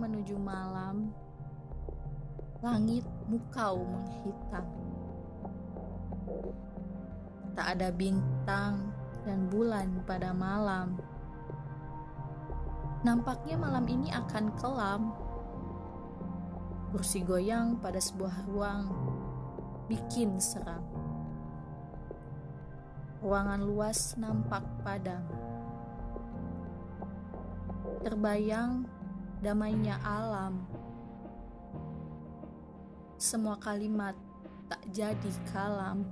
menuju malam, langit mukau menghitam. Tak ada bintang dan bulan pada malam. Nampaknya malam ini akan kelam. Kursi goyang pada sebuah ruang bikin seram. Ruangan luas nampak padam. Terbayang damainya alam. Semua kalimat tak jadi kalam.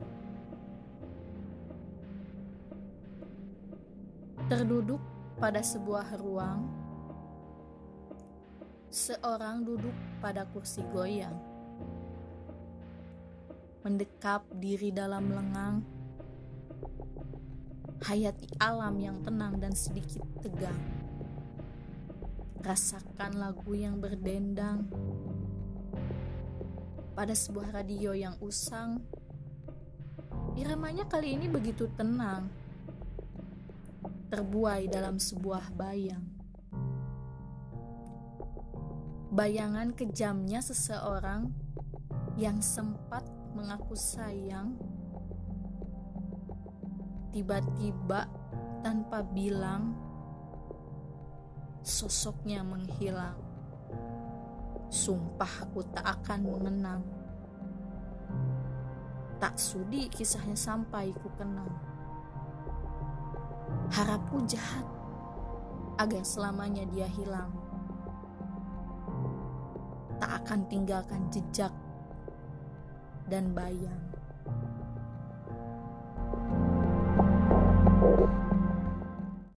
Terduduk pada sebuah ruang, seorang duduk pada kursi goyang, mendekap diri dalam lengang, hayati alam yang tenang dan sedikit tegang. Rasakan lagu yang berdendang pada sebuah radio yang usang. Iramanya kali ini begitu tenang terbuai dalam sebuah bayang. Bayangan kejamnya seseorang yang sempat mengaku sayang, tiba-tiba tanpa bilang, sosoknya menghilang. Sumpah aku tak akan mengenang. Tak sudi kisahnya sampai ku kenang harapku jahat agar selamanya dia hilang. Tak akan tinggalkan jejak dan bayang.